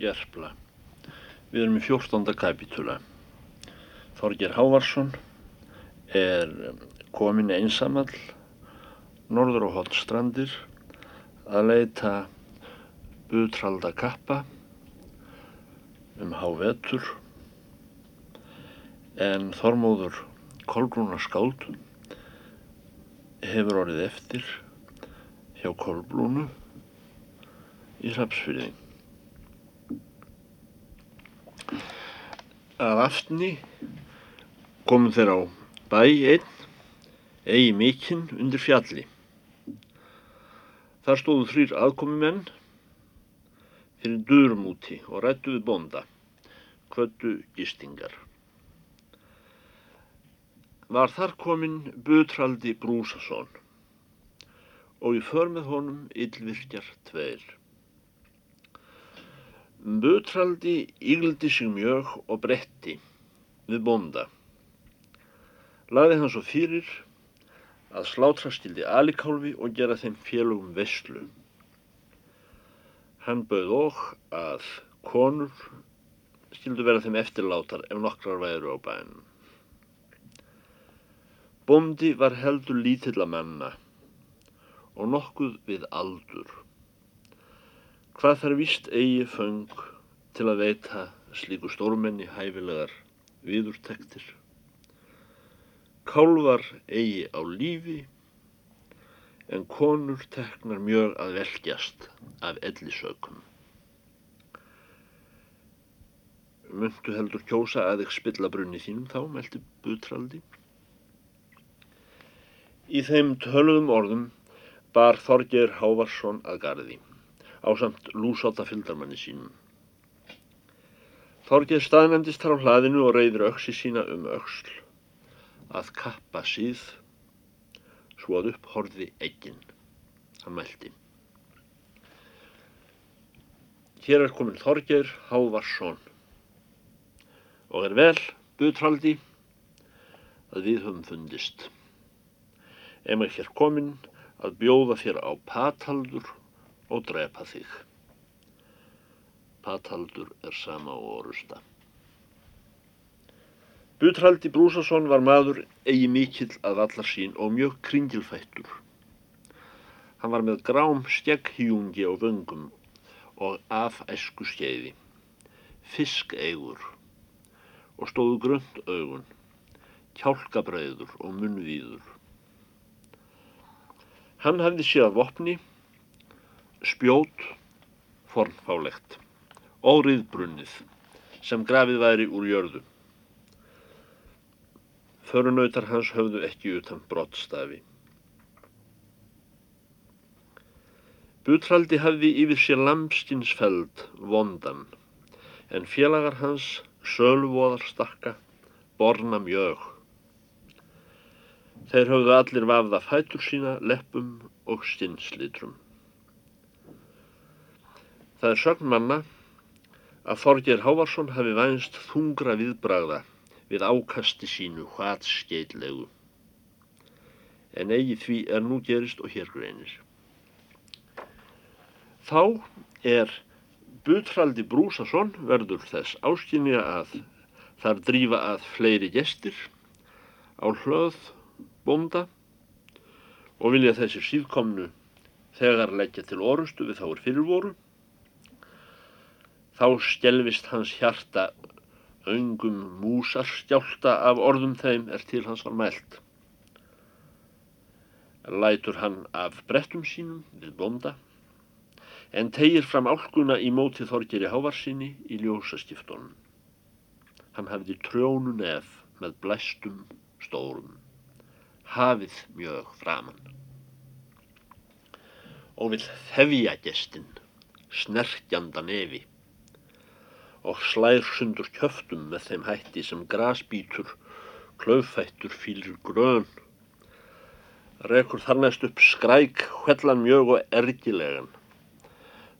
Gerpla. Við erum í 14. kapitúla. Þorger Hávarsson er komin einsamall norður á hotstrandir að leita butralda kappa um hávetur en Þormóður Kolbrúna skáld hefur orðið eftir hjá Kolbrúnu í Hrapsfyrði. Af aftni komum þeir á bæ einn, eigi mikinn undir fjalli. Þar stóðu þrýr aðkomumenn fyrir durum úti og rættu við bonda, kvöttu gistingar. Var þar kominn Butraldi Brúsason og í för með honum yllvirkjar tveir. Butraldi ígldi sig mjög og bretti við bonda. Laði hann svo fyrir að slátra stildi alikálfi og gera þeim félögum veslu. Hann bauð og að konur stildu vera þeim eftirlátar ef nokkrar væru á bænum. Bondi var heldur lítill að manna og nokkuð við aldur. Hvað þar vist eigi föng til að veita slíku stórmenni hæfilegar viðurtektir? Kálvar eigi á lífi en konur teknar mjög að velgjast af ellisökum. Muntu heldur kjósa að ekki spilla brunni þínum þá, meldi butraldi. Í þeim töluðum orðum bar Þorger Hávarsson að gardi, á samt lúsáta fyldarmanni sínum. Þorger staðnendist þar á hlaðinu og reyður öksi sína um öksl, að kappa síð, svo að upp horfi eginn. Hann mælti. Hér er komin Þorger Hávarsson og er vel, butraldi, að við höfum fundist. Ema hér komin að bjóða þér á pataldur og drepa þig. Pataldur er sama og orusta. Butraldi Brúsason var maður eigi mikill að vallar sín og mjög kringilfættur. Hann var með grám stegghjúngi á vöngum og af æsku skeiði, fiskeigur og stóðu grönt augun, kjálkabræður og munnvíður. Hann hafði séð að vopni, spjót, fornfálegt og riðbrunnið sem grafið væri úr jörðu. Förunautar hans höfðu ekki utan brottstafi. Butraldi hafði yfir sér lamstinsfeld vondan, en félagar hans sölvoðar stakka, borna mjög. Þeir höfðu allir vafða fætur sína, leppum og stinnslitrum. Það er sögn manna að Þorger Hávarsson hafi vænst þungra viðbragða við ákasti sínu hvað skeitlegu. En eigi því er nú gerist og hér greinir. Þá er Butraldi Brúsason verður þess áskynja að þar drífa að fleiri gestir á hlöð bónda og vilja þessi síðkomnu þegar leggja til orustu við þá er fyrirvoru. Þá skelvist hans hjarta öngum músarstjálta af orðum þeim er til hans var mælt. Lætur hann af brettum sínum við bónda en tegir fram álkuna í móti Þorgeri Hávarsinni í ljósaskiptunum. Hann hafði trjónu nef með blæstum stórum, hafið mjög framann. Og vil þefja gestinn, snerkjanda nefi, og slær sundur kjöftum með þeim hætti sem grasbítur, klauffættur fýlir grön, rekur þarnæst upp skræk, hvellan mjög og ergilegan,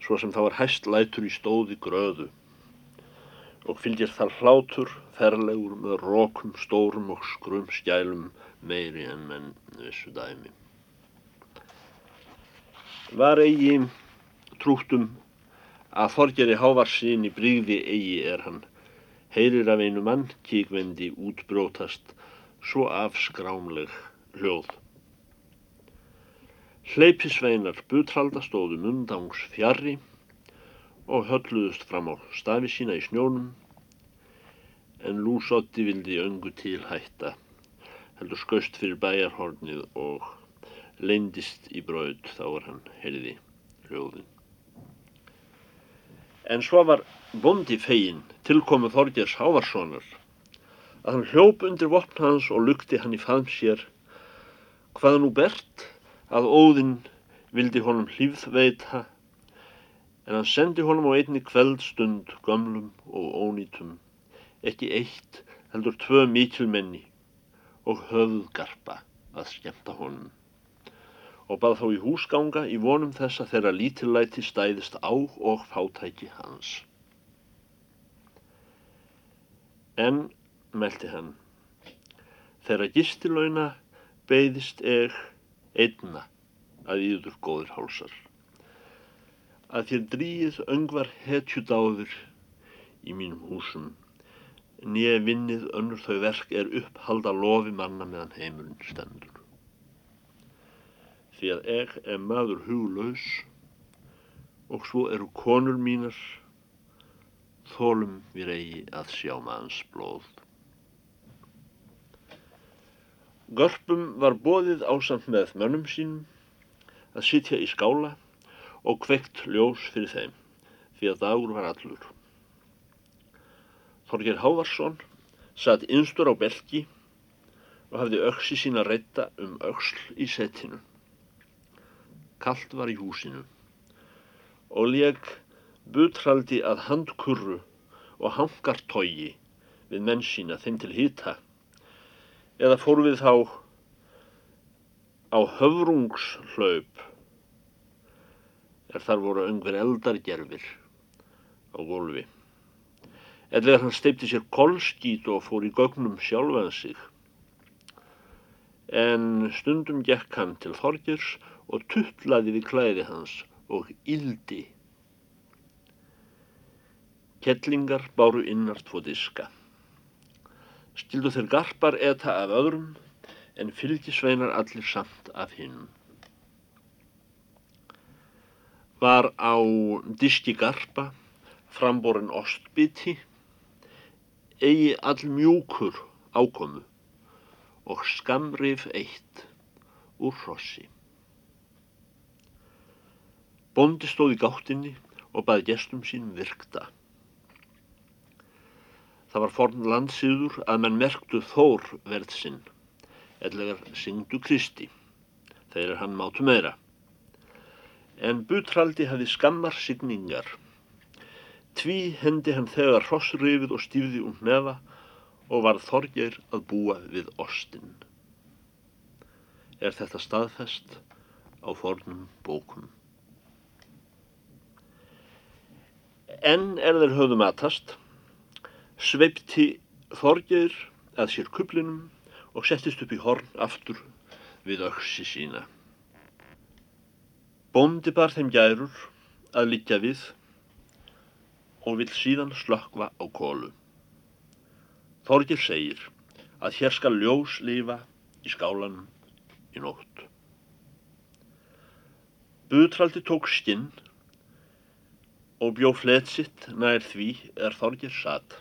svo sem þá er hæst lætur í stóði gröðu. Og fylgir þar hlátur ferlegur með rókum stórum og skrum skjælum meiri en menn vissu dæmi. Var eigi trúttum að Þorgeri Hávarsin í bríði eigi er hann, heyrir af einu mann kíkvendi útbrótast, svo afskrámleg hljóð. Hleypisveinar butralda stóðu mundangs fjarrri og hölluðust fram á stafi sína í snjónum, en lúsotti vildi öngu til hætta, heldur skaust fyrir bæjarhornið og leindist í braud þá var hann heyrði hljóðin. En svo var bondi fegin tilkomu Þorgers Hávarssonar að hann hljóp undir vopn hans og lukti hann í faðm sér. Hvað nú bert að óðinn vildi honum hlýfð veita en hann sendi honum á einni kveldstund gömlum og ónýtum ekki eitt heldur tvö mikilmenni og höfðgarpa að skemta honum og bað þá í húsganga í vonum þess að þeirra lítillæti stæðist á og fátæki hans. En, meldi hann, þeirra gistilauna beigðist eg einna að íður góður hálsar, að þér dríið öngvar hetjudáður í mínum húsum, nýja vinnið önnur þau verk er upphalda lofi manna meðan heimurinn stendur því að ég er maður huglaus og svo eru konur mínar þólum við eigi að sjá manns blóð. Görpum var bóðið ásamt með mönnum sínum að sitja í skála og kveikt ljós fyrir þeim því að dagur var allur. Þorgir Hávarsson satt einstur á belgi og hafði öksi sína reyta um öksl í setinu. Kallt var í húsinu. Og leg butraldi að handkurru og hangartogi við menn sína þeim til hýta eða fór við þá á höfrungshlaup er þar voru öngver eldargerfir á gólfi. Eða hann steipti sér kolskít og fór í gögnum sjálfan sig. En stundum gekk hann til Þorgirs og tuttlaði við klæði hans og yldi. Kettlingar báru innart fóð diska. Stildu þeir garpar eta af öðrum en fylgisveinar allir samt af hinn. Var á diski garpa framborin ostbiti eigi all mjúkur ákomu og skamrif eitt úr hrossi. Bóndi stóð í gáttinni og baði gestum sínum virkta. Það var forn landsýður að menn merktu þór verð sinn, ellegar syngdu Kristi, þegar hann mátu meira. En butraldi hafi skammar signingar. Tví hendi hann þegar hrossrifið og stífði um nefa og var þorgir að búa við ostinn. Er þetta staðfest á fornum bókum? En er þeir höfðu matast, sveipti Þorgeir að sér kublinum og settist upp í horn aftur við öksi sína. Bóndi bar þeim gærur að liggja við og vil síðan slökva á kólu. Þorgeir segir að hér skal ljós lifa í skálanum í nótt. Butraldi tók skinn og bjó flet sitt nær því er Þorgir satt.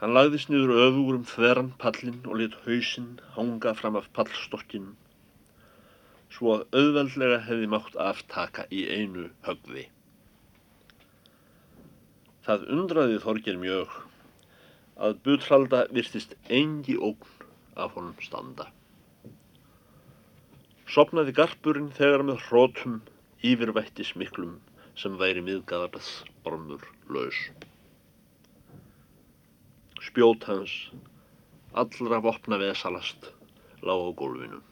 Hann lagðist niður öfugur um þveran pallin og lit hausinn hanga fram af pallstokkin svo að auðveldlega hefði mátt aftaka í einu högði. Það undraði Þorgir mjög að butralda virtist engi ógn af honum standa. Sopnaði garpurinn þegar með hrótum yfirvættis miklum sem væri miðgarðs bormur laus. Spjót hans, allra vopna vesalast, lág á gólfinu.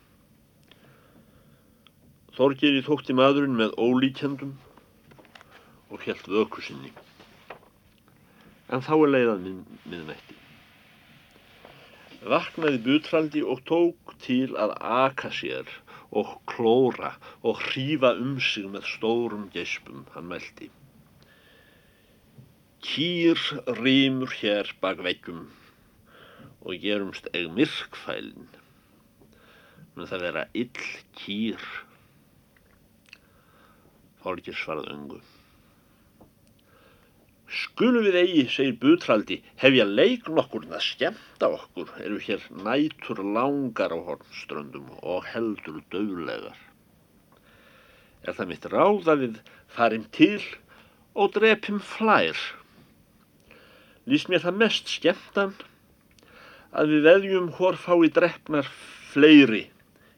Þorgeri tókti maðurinn með ólíkjendum og helt vöku sinni. En þá er leiðan mið, miðnætti. Vaknaði butraldi og tók til að aka sér og klóra og hrífa um sig með stórum geispum, hann mælti. Kýr rýmur hér bak veggjum og gerumst eig myrkfælin. Men það vera ill kýr. Þorgir svarað öngu. Skulum við eigi, segir butraldi, hefja leik nokkur að skemta okkur, eru hér nætur langar á hornströndum og heldur döglegar. Er það mitt ráð að við farim til og drepim flær? Lýst mér það mest skemmtan að við veðjum hór fái drefnar fleiri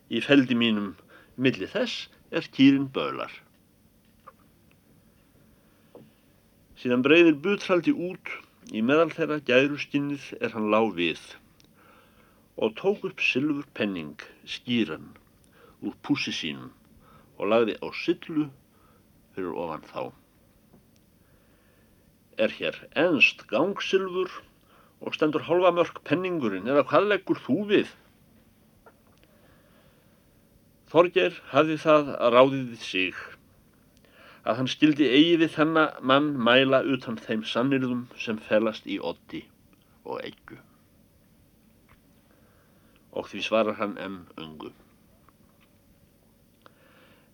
í feldi mínum milli þess er kýrin bölar. Síðan breyðir butraldi út í meðal þeirra gæruskinnið er hann lág við og tók upp sylfur penning skýran úr púsi sínum og lagði á syllu fyrir ofan þá. Er hér ennst gangsylfur og stendur halva mörg penningurinn eða hvað leggur þú við? Þorger hafði það að ráðið sig að hann skildi eigi við þennan mann mæla utan þeim sannirðum sem felast í oddi og eiggu. Og því svarar hann enn öngu.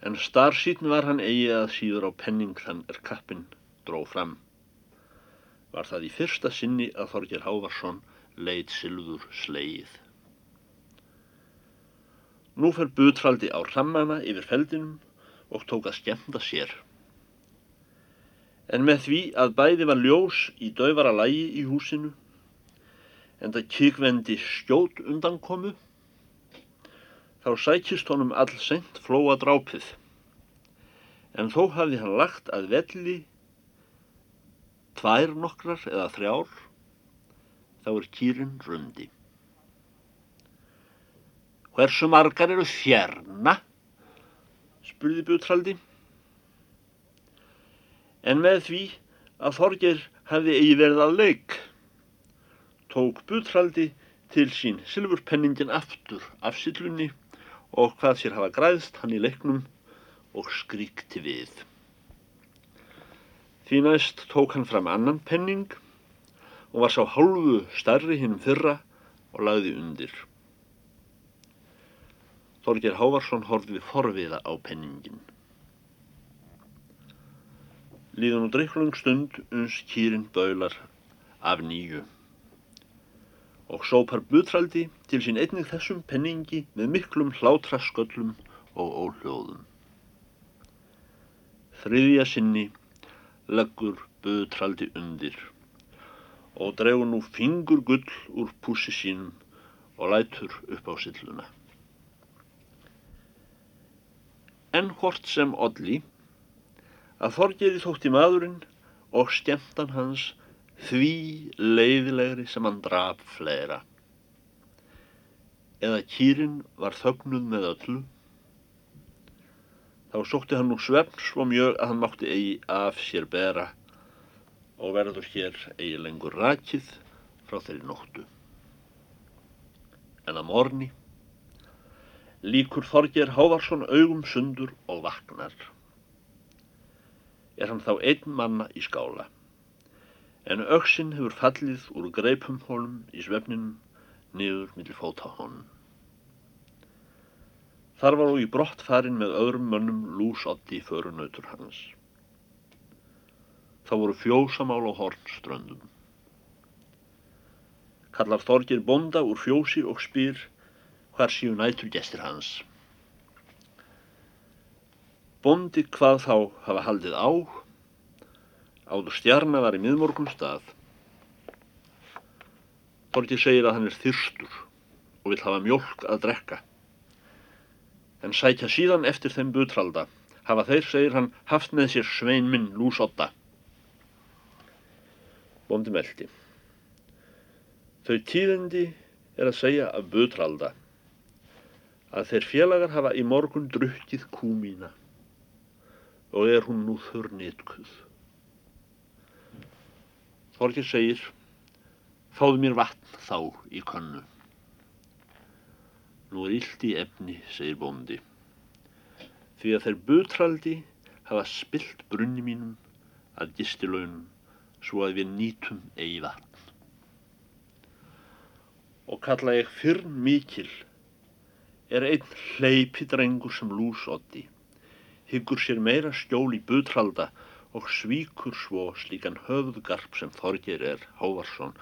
En starsýtn var hann eigi að síður á penning þann er kappin dró fram. Var það í fyrsta sinni að Þorger Hávarsson leið sylfur sleið. Nú fer butraldi á rammana yfir feldinum og tók að skemmta sér en með því að bæði var ljós í döfara lægi í húsinu, en það kikvendi skjót undan komu, þá sækist honum all sent flóa drápið, en þó hafði hann lagt að velli tvær nokkrar eða þrjár, þá er kýrin rundi. Hversu margar eru þjerna? spurði bútraldi en með því að Þorger hefði eigi verið að leik. Tók butraldi til sín silfurpenningin aftur af sillunni og hvað sér hafa græðst hann í leiknum og skríkti við. Því næst tók hann fram annan penning og var sá hálfu starri hinnum fyrra og lagði undir. Þorger Hávarsson horfið forviða á penningin. Líðan og drikklung stund uns kýrin baular af nýju og sópar butraldi til sín einnig þessum penningi með miklum hlátrasköllum og óhljóðum. Þriðja sinni leggur butraldi undir og dregur nú fingur gull úr púsi sínum og lætur upp á silluna. En hvort sem Odli að Þorgeri þótti maðurinn og skemmtan hans því leiðilegri sem hann draf fleira. Eða kýrin var þögnuð með öllu. Þá sótti hann nú svefn svo mjög að hann mátti eigi af sér bera og verður hér eigi lengur rakið frá þeirri nóttu. En að morni líkur Þorger Hávarsson augum sundur og vaknar er hann þá einn manna í skála. En auksinn hefur fallið úr greipum honum í svefninum niður millir fóta honum. Þar var og í brott farin með öðrum mönnum lúsotti í förunautur hans. Það voru fjósamál á hornströndum. Kallar Þorgir bonda úr fjósi og spyr hvar síu nætur gestir hans. Bondi hvað þá hafa haldið á, áður stjarnar var í miðmorgun stað. Borgir segir að hann er þyrstur og vil hafa mjölk að drekka. En sækja síðan eftir þeim butralda, hafa þeir, segir hann, haft með sér svein minn lúsotta. Bondi meldi. Þau tíðindi er að segja af butralda að þeir félagar hafa í morgun drukkið kúmína og er hún nú þurr nýtkuð. Þorgir segir, fáðu mér vatn þá í könnu. Nú er illt í efni, segir bóndi, því að þeir butraldi hafa spilt brunni mínum að gistilaunum svo að við nýtum eigi vatn. Og kalla ég fyrn mikil er einn hleypi drengur sem lúsotti, hyggur sér meira skjól í butralda og svíkur svo slíkan höfðgarp sem Þorgir er Hávarsson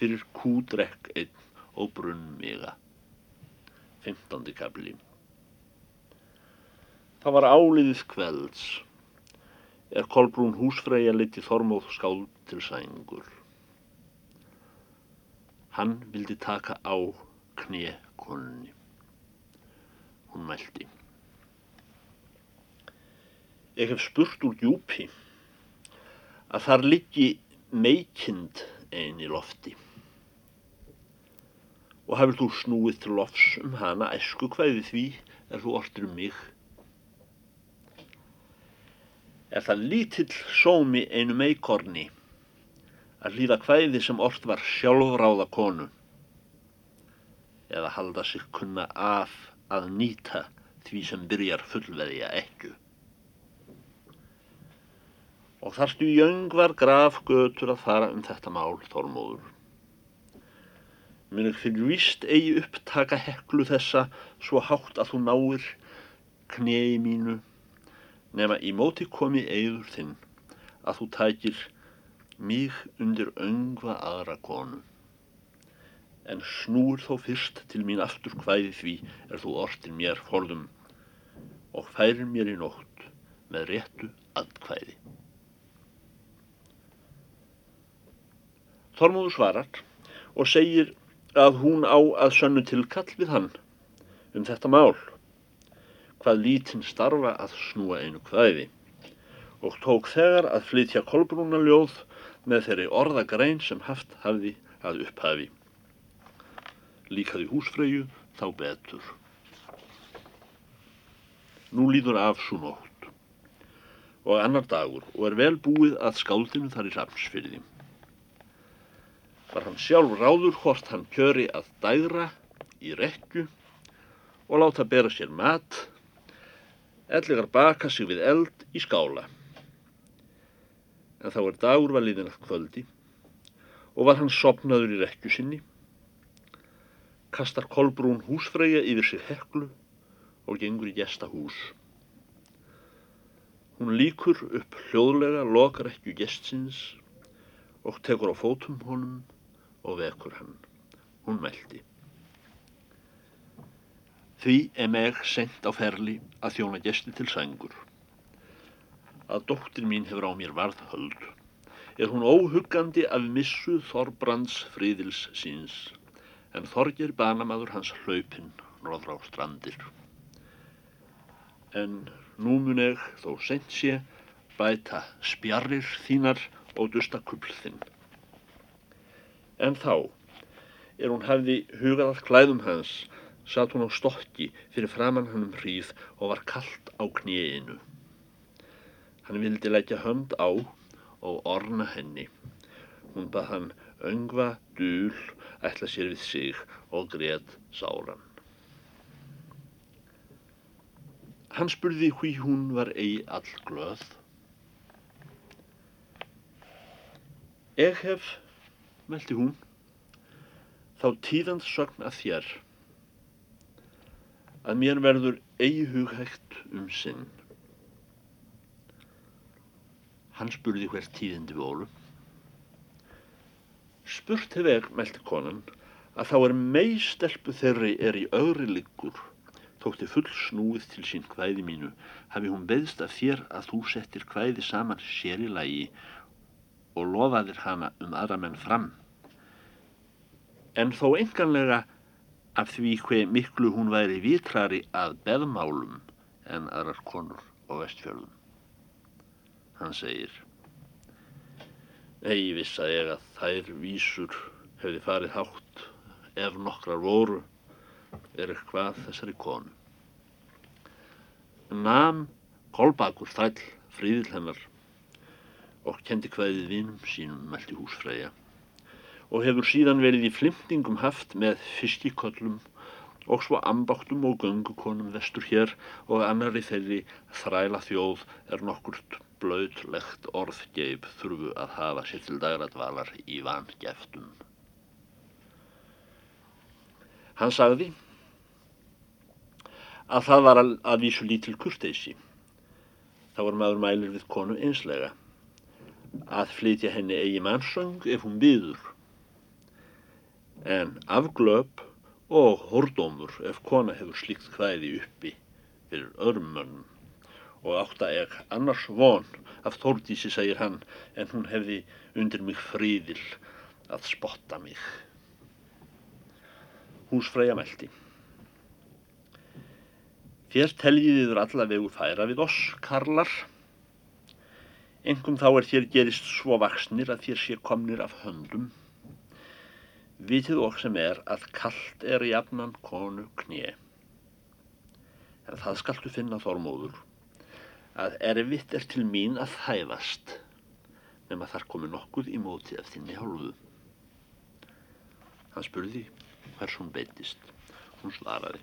fyrir kúdrekk einn og brunn miga. 15. kapli Það var áliðið kvelds er Kolbrún húsfreyja liti Þormóð skáld til sængur. Hann vildi taka á knið konunni. Hún mælti. Ég hef spurt úr djúpi að þar liggi meikind einn í lofti og hafið þú snúið til lofs um hana æsku hvaðið því er þú ortur um mig. Er það lítill sómi einu meikorni að hlýða hvaðið sem ort var sjálfráða konu eða halda sig kunna af að nýta því sem byrjar fullveðja ekku. Og þarstu jöngvar grafgötur að fara um þetta mál, Þormóður. Mér er fyrir víst eigi upptaka heklu þessa svo hátt að þú náir knei mínu nema í móti komi eigður þinn að þú tækir mig undir öngva aðra konu. En snúur þó fyrst til mín aftur hvæði því er þú ortin mér forðum og færir mér í nótt með réttu aðkvæði. Þormóður svarar og segir að hún á að sönnu tilkall við hann um þetta mál, hvað lítinn starfa að snúa einu hvaði og tók þegar að flytja kolbrúna ljóð með þeirri orðagrein sem haft hafði að upphafi. Líkaði húsfreyju þá betur. Nú líður af svo nótt og annar dagur og er vel búið að skáldinu þar í Ramsfyrði var hann sjálf ráður hvort hann kjöri að dægra í rekju og láta bera sér mat, ellegar baka sig við eld í skála. En þá er dagur var liðin að kvöldi og var hann sopnaður í rekju sinni, kastar kolbrún húsfreyja yfir sig heklu og gengur í gesta hús. Hún líkur upp hljóðlega lokrekju gestsins og tekur á fótum honum og vekur hann. Hún meldi. Því er meg sendt á ferli að þjóna gesti til sængur. Að dóttir mín hefur á mér varðhöld. Er hún óhuggandi af missu Þorbrands fríðils síns, en Þorgir banamaður hans hlaupinn norður á strandir. En nú mun ég þó sent sé bæta spjarrir þínar og dusta kupl þinn. En þá, er hún hafði hugað að klæðum hans, satt hún á stokki fyrir framann hann um hríð og var kallt á kníinu. Hann vildi leggja hönd á og orna henni. Hún bað hann öngva dúl, ætla sér við sig og greið sáran. Hann spurði hví hún var eigi all glöð. Ég hef meldi hún, þá tíðans sögn að þér, að mér verður eigi hughægt um sinn. Hann spurði hvert tíðindi Ólu. Spurt hef ég, meldi konan, að þá er meistelpu þeirri er í öðri liggur, þótti full snúið til sín hvæði mínu, hafi hún beðst af þér að þú settir hvæði saman sér í lagi og lofaðir hana um aðra menn fram. En þó enganlega af því hver miklu hún væri vitrari að beðmálum en aðrar konur á vestfjörðum. Hann segir, ég viss að ég að þær vísur hefði farið hátt ef nokkrar voru er eitthvað þessari konu. Nam Kolbakur þræll fríðil hennar og kendi hvaðið vinum sínum meldi húsfræja og hefur síðan verið í flimtingum haft með fiskikollum og svo ambáttum og göngukonum vestur hér og annari þeirri þræla þjóð er nokkurt blautlegt orðgeib þurfu að hafa sér til dagradvalar í vangeftum. Hann sagði að það var að vísu lítil kurteysi. Það var maður mælir við konu einslega að flytja henni eigi mannsöng ef hún byður. En afglöp og hordómur ef kona hefur slíkt hvæði uppi fyrir öðrum mönnum og átta ég annars von af Þórdísi, segir hann, en hún hefði undir mig fríðil að spotta mig. Húsfræja meldi. Þér teljiði þur alla vegu færa við oss, karlar. Engum þá er þér gerist svo vaksnir að þér sé komnir af höndum Vitið okk sem er að kallt er jafnan konu knið. En það skaltu finna þormóður að erfitt er til mín að hæfast nema þar komi nokkuð í móti eftir þinni hálfu. Hann spurði hvers hún beitist. Hún svaraði.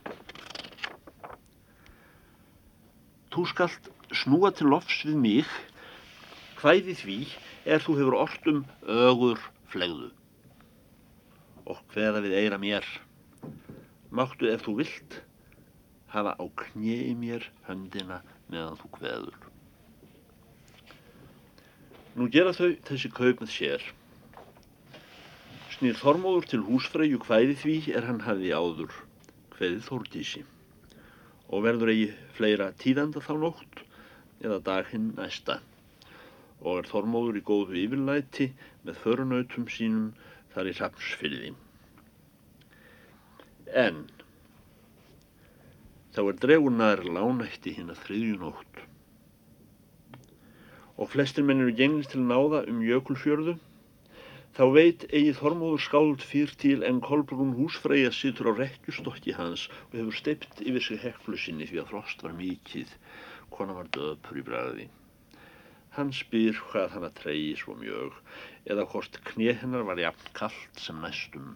Þú skalt snúa til lofs við mig hvæði því er þú hefur orðum ögur flegðu og hveða við eira mér. Máttu ef þú vilt hafa á knjei mér höndina meðan þú hveður. Nú gera þau þessi kaup með sér. Snýr Þormóður til húsfræju hvæði því er hann hafi áður hveðið Þórdísi og verður eigi fleira tíðanda þá nótt eða dag hinn næsta og er Þormóður í góðu yfirlæti með förunautum sínum þar í Hrafnsfyrði. En þá er dregunar lánætti hinn að þriðju nótt og flestir menn eru gengist til náða um jökulfjörðu þá veit eigið Þormóður skáld fyrr til en Kolbrún húsfreyja situr á rekkjustokki hans og hefur steipt yfir sig heklu sinni því að frost var mikið, kona var döpur í bræði. Hann spyr hvað hann að treyji svo mjög eða hvort knið hennar var jafn kallt sem næstum.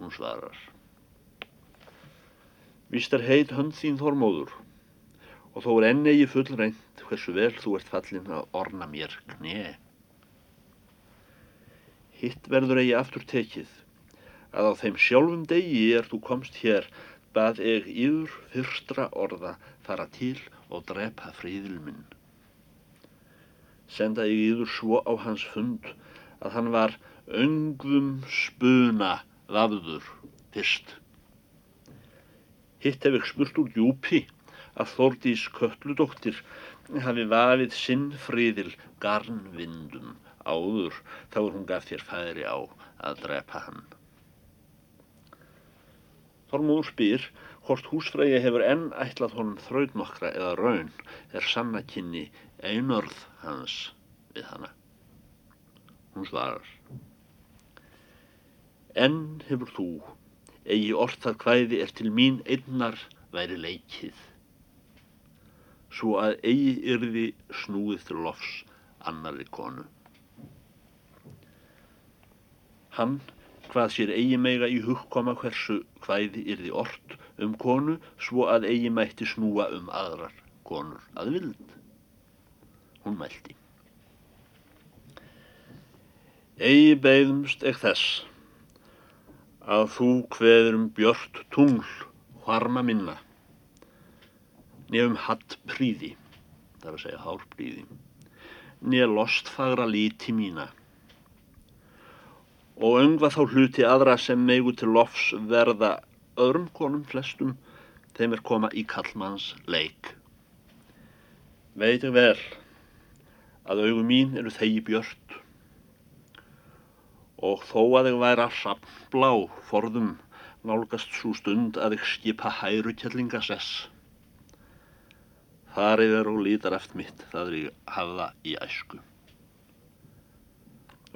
Hún svarar. Vist er heit hönd þín þormóður og þó er ennegi full reynd hversu vel þú ert fallin að orna mér knið. Hitt verður eigi aftur tekið að á þeim sjálfum degi er þú komst hér bað eg yfir fyrstra orða fara til og drepa fríðil minn senda ég yfir svo á hans fund að hann var öngvum spuna vafður fyrst. Hitt hef ég spurt úr djúpi að Þórdís kölludóttir hafi vafið sinn fríðil garnvindum áður þá er hún gaf þér færi á að drepa hann. Þormúður spyr hvort húsfrægi hefur enn ætlað honum þraut nokkra eða raun er sannakynni einörð hans við hana. Hún svarar. Enn hefur þú, eigi orðað hvæði er til mín einnar væri leikið, svo að eigi yrði snúið til lofs annari konu. Hann, hvað sér eigi meiga í hugkoma hversu hvæði yrði orð um konu, svo að eigi mætti snúa um aðrar konur að vild hún mælti. Egi beigðumst ekk þess að þú hveður um björnt tungl hvarma minna nefnum hatt príði, það er að segja hár príði, nefn lostfagra líti mína og öngva þá hluti aðra sem meigu til lofs verða öðrum konum flestum þeim er koma í kallmanns leik. Veit ég vel að augum mín eru þegi björnt og þó að ég væri að sapnblá forðum nálgast svo stund að ég skipa hæru kjellingasess. Þarið er og lítar eftir mitt það er ég hafa í æsku.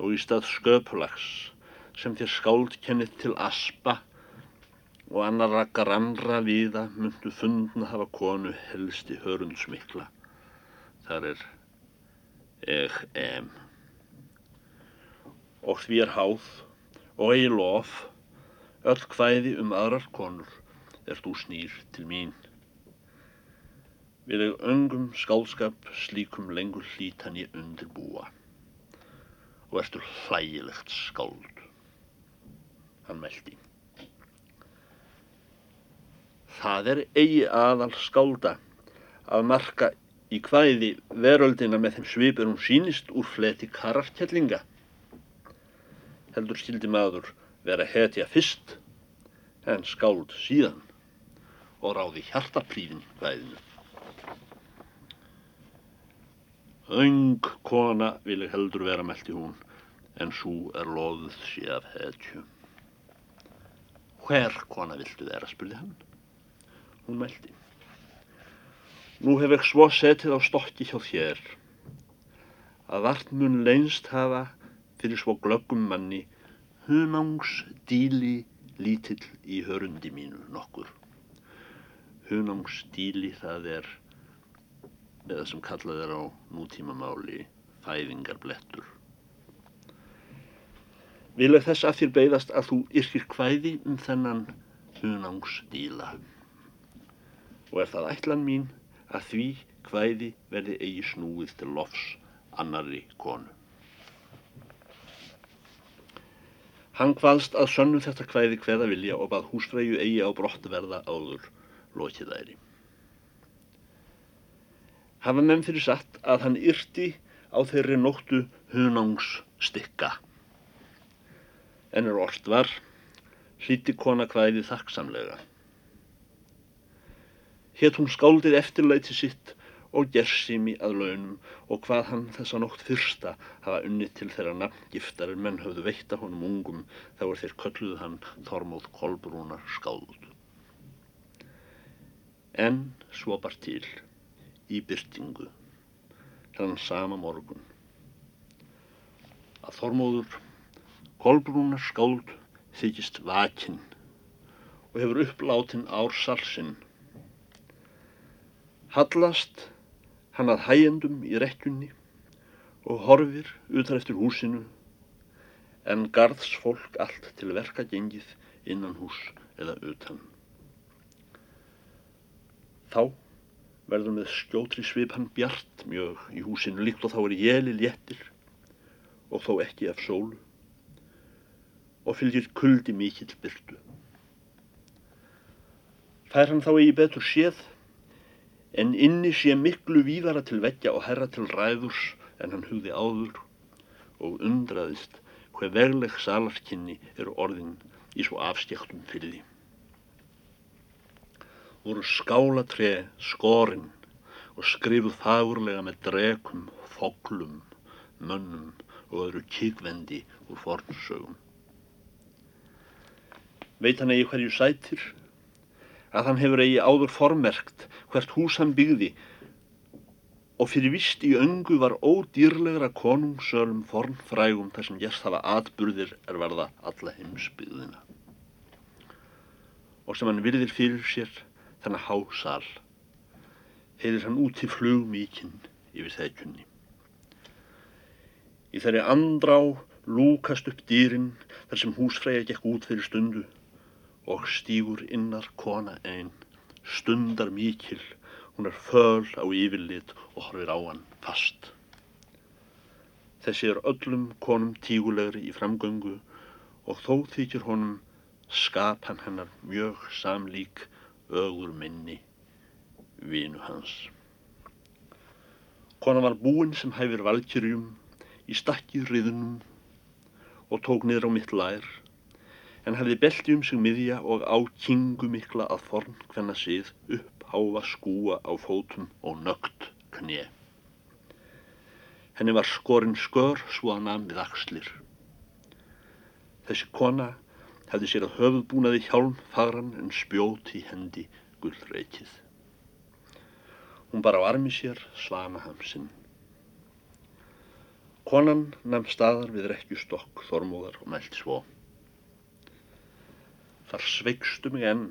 Og í stað sköpulags sem þér skáld kennið til aspa og annar rakkar andra viða myndu fundna hafa konu helst í hörundsmikla. Þar er eg em. Og því er háð og eigi lof öll kvæði um aðrar konur er þú snýr til mín. Vil ég öngum skálskap slíkum lengur hlítan ég undirbúa og ertur hlægilegt skáld. Hann meldi. Það er eigi aðal skálda að marka í kvæði veröldina með þeim svipur hún sínist úr fleti kararkellinga. Heldur skildi maður vera hetja fyrst en skáld síðan og ráði hjartaplífin kvæðinu. Öng kona vil ég heldur vera meldi hún en svo er loðuð sé af hetju. Hver kona viltu vera, spurði hann. Hún meldi. Nú hef ég svo setið á stokki hjá þér að vart mun leinst hafa fyrir svo glöggum manni hunangs díli lítill í hörundi mínu nokkur. Hunangs díli það er eða sem kallað er á nútímamáli fæðingarblettur. Vil ég þess að þér beigðast að þú yrkir hvæði um þennan hunangsdíla. Og er það ætlan mín að því hvæði verði eigi snúið til lofs annari konu. Hann hvaðst að sönnu þetta hvæði hverða vilja og bað húsfræju eigi á brott verða áður lokiðæri. Hafa menn fyrir satt að hann yrti á þeirri nóttu hunangsstykka. En er orst var, hlíti kona hvæði þakksamlega. Hétt hún skáldið eftirlæti sitt og gersimi að launum og hvað hann þessa nótt fyrsta hafa unni til þeirra nafngiftar en menn höfðu veitta honum ungum þá er þeir kölluðu hann Þormóð Kolbrúnar skáld. En svo bar til í byrtingu þann sama morgun að Þormóður Kolbrúnar skáld þykist vakinn og hefur uppláttinn ársalsinn Hallast hann að hægjendum í rekkjunni og horfir utan eftir húsinu en garðs fólk allt til verka gengið innan hús eða utan. Þá verður með skjótri svip hann bjart mjög í húsinu líkt og þá er jeli léttir og þó ekki af sólu og fylgir kuldi mikill byrtu. Fær hann þá eigi betur séð en inni sé miklu víðara til veggja og herra til ræðurs en hann hugði áður og undraðist hver vegleg salarkinni eru orðin í svo afstjæktum fyrir því. Voru skálatré skorinn og skrifuð fagurlega með drekum, foglum, mönnum og öðru kíkvendi úr fornsögum. Veit hann eigi hverju sætir að hann hefur eigi áður formerkt hvert hús hann byggði og fyrir vist í öngu var ódýrlegra konungsölum fornfrægum þar sem gerst hafa atburðir er verða alla heimsbyggðina. Og sem hann virðir fyrir sér þennan hásal, heilir hann út í flugmíkinn yfir þegjunni. Í þeirri andrá lúkast upp dýrin þar sem húsfræja gekk út fyrir stundu og stígur innar kona einn stundar mikil, hún er föl á yfirlit og horfir á hann fast. Þessi er öllum konum tígulegri í framgöngu og þó þykir honum skapan hennar mjög samlík ögur minni vinu hans. Konan var búinn sem hæfir valkyrjum í stakki riðunum og tók niður á mitt lær en hefði belti um sig miðja og á kingu mikla að forn hvenna síð upp háfa skúa á fótum og nögt knje. Henni var skorinn skör svo að namn við axlir. Þessi kona hefði sér að höfuðbúnaði hjálm fagran en spjót í hendi gullreikið. Hún bara á armi sér svana hamsinn. Konan nefn staðar við rekkjustokk þormóðar og mælt svo þar sveikstu mig enn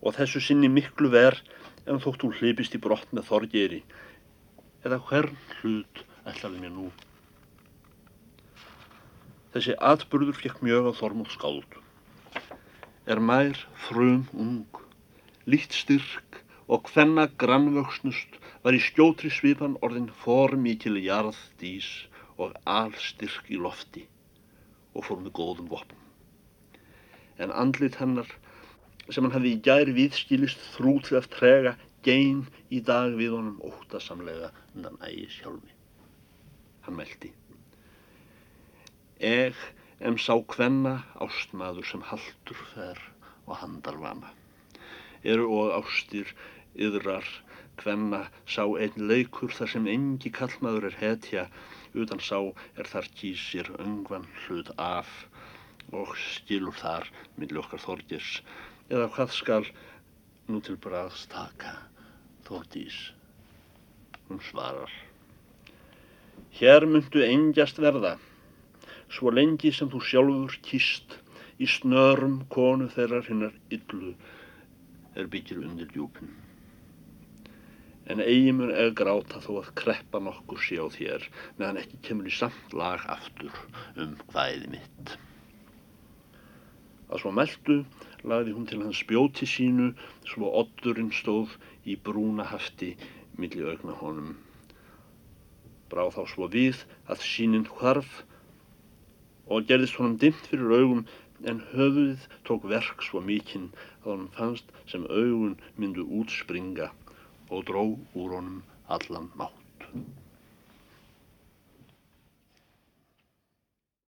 og þessu sinni miklu verð en þótt þú hlipist í brott með þorgeri eða hvern hlut ætlaði mér nú. Þessi atbyrður fekk mjög á Þormóð skáld er mær frum ung, lítt styrk og hvenna grannvöxnust var í skjótri svipan orðin formíkil jarðdís og alstyrk í lofti og fór með góðum vopn. En andlit hennar sem hann hefði í gæri viðskilist þrútið af trega gein í dag við honum óttasamlega undan ægi sjálfi. Hann meldi. Eg em sá hvenna ástmaður sem haldur fer og handar vana. Eru og ástir yðrar hvenna sá einn leikur þar sem engi kallmaður er hetja utan sá er þar kýsir öngvan hlut af og skilur þar millir okkar þorgis eða hvað skal nú til bræðs taka þóttís hún svarar. Hér myndu engjast verða svo lengi sem þú sjálfur kýst í snörum konu þeirrar hinnar yllu er byggir undir djúpin en eigi mun eða gráta þó að kreppa nokkur sé á þér meðan ekki kemur í samt lag aftur um hvaðið mitt að svo meldu lagði hún til hans spjóti sínu svo oddurinn stóð í brúna hafti milli augna honum. Brá þá svo við að sínin hvarf og gerðist honum dimt fyrir augum en höfuðið tók verk svo mikinn að honum fannst sem augun myndu útspringa og dró úr honum allan mátt.